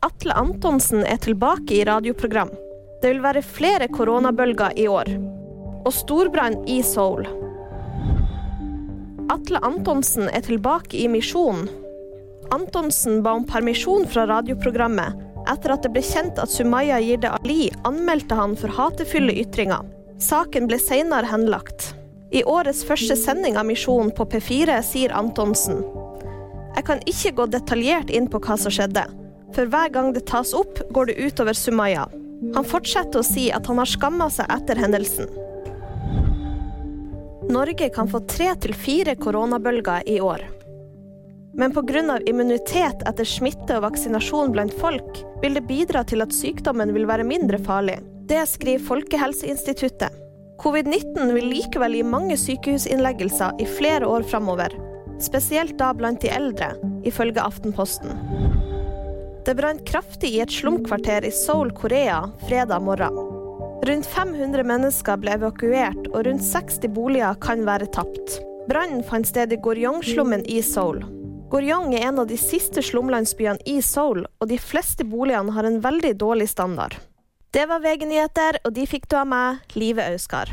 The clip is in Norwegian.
Atle Antonsen er tilbake i radioprogram. Det vil være flere koronabølger i år. Og storbrann i Seoul. Atle Antonsen er tilbake i Misjonen. Antonsen ba om permisjon fra radioprogrammet etter at det ble kjent at Sumaya Jirde Ali anmeldte han for hatefulle ytringer. Saken ble senere henlagt. I årets første sending av Misjonen på P4 sier Antonsen Jeg kan ikke gå detaljert inn på hva som skjedde, for hver gang det tas opp, går det utover Sumaya. Han fortsetter å si at han har skamma seg etter hendelsen. Norge kan få tre til fire koronabølger i år. Men pga. immunitet etter smitte og vaksinasjon blant folk, vil det bidra til at sykdommen vil være mindre farlig. Det skriver Folkehelseinstituttet. Covid-19 vil likevel gi mange sykehusinnleggelser i flere år framover. Spesielt da blant de eldre, ifølge Aftenposten. Det brant kraftig i et slumkvarter i Seoul, Korea, fredag morgen. Rundt 500 mennesker ble evakuert, og rundt 60 boliger kan være tapt. Brannen fant sted i Goryong-slummen i Seoul. Goryong er en av de siste slumlandsbyene i Seoul, og de fleste boligene har en veldig dårlig standard. Det var VG-nyheter, og de fikk du av meg, Live Auskar.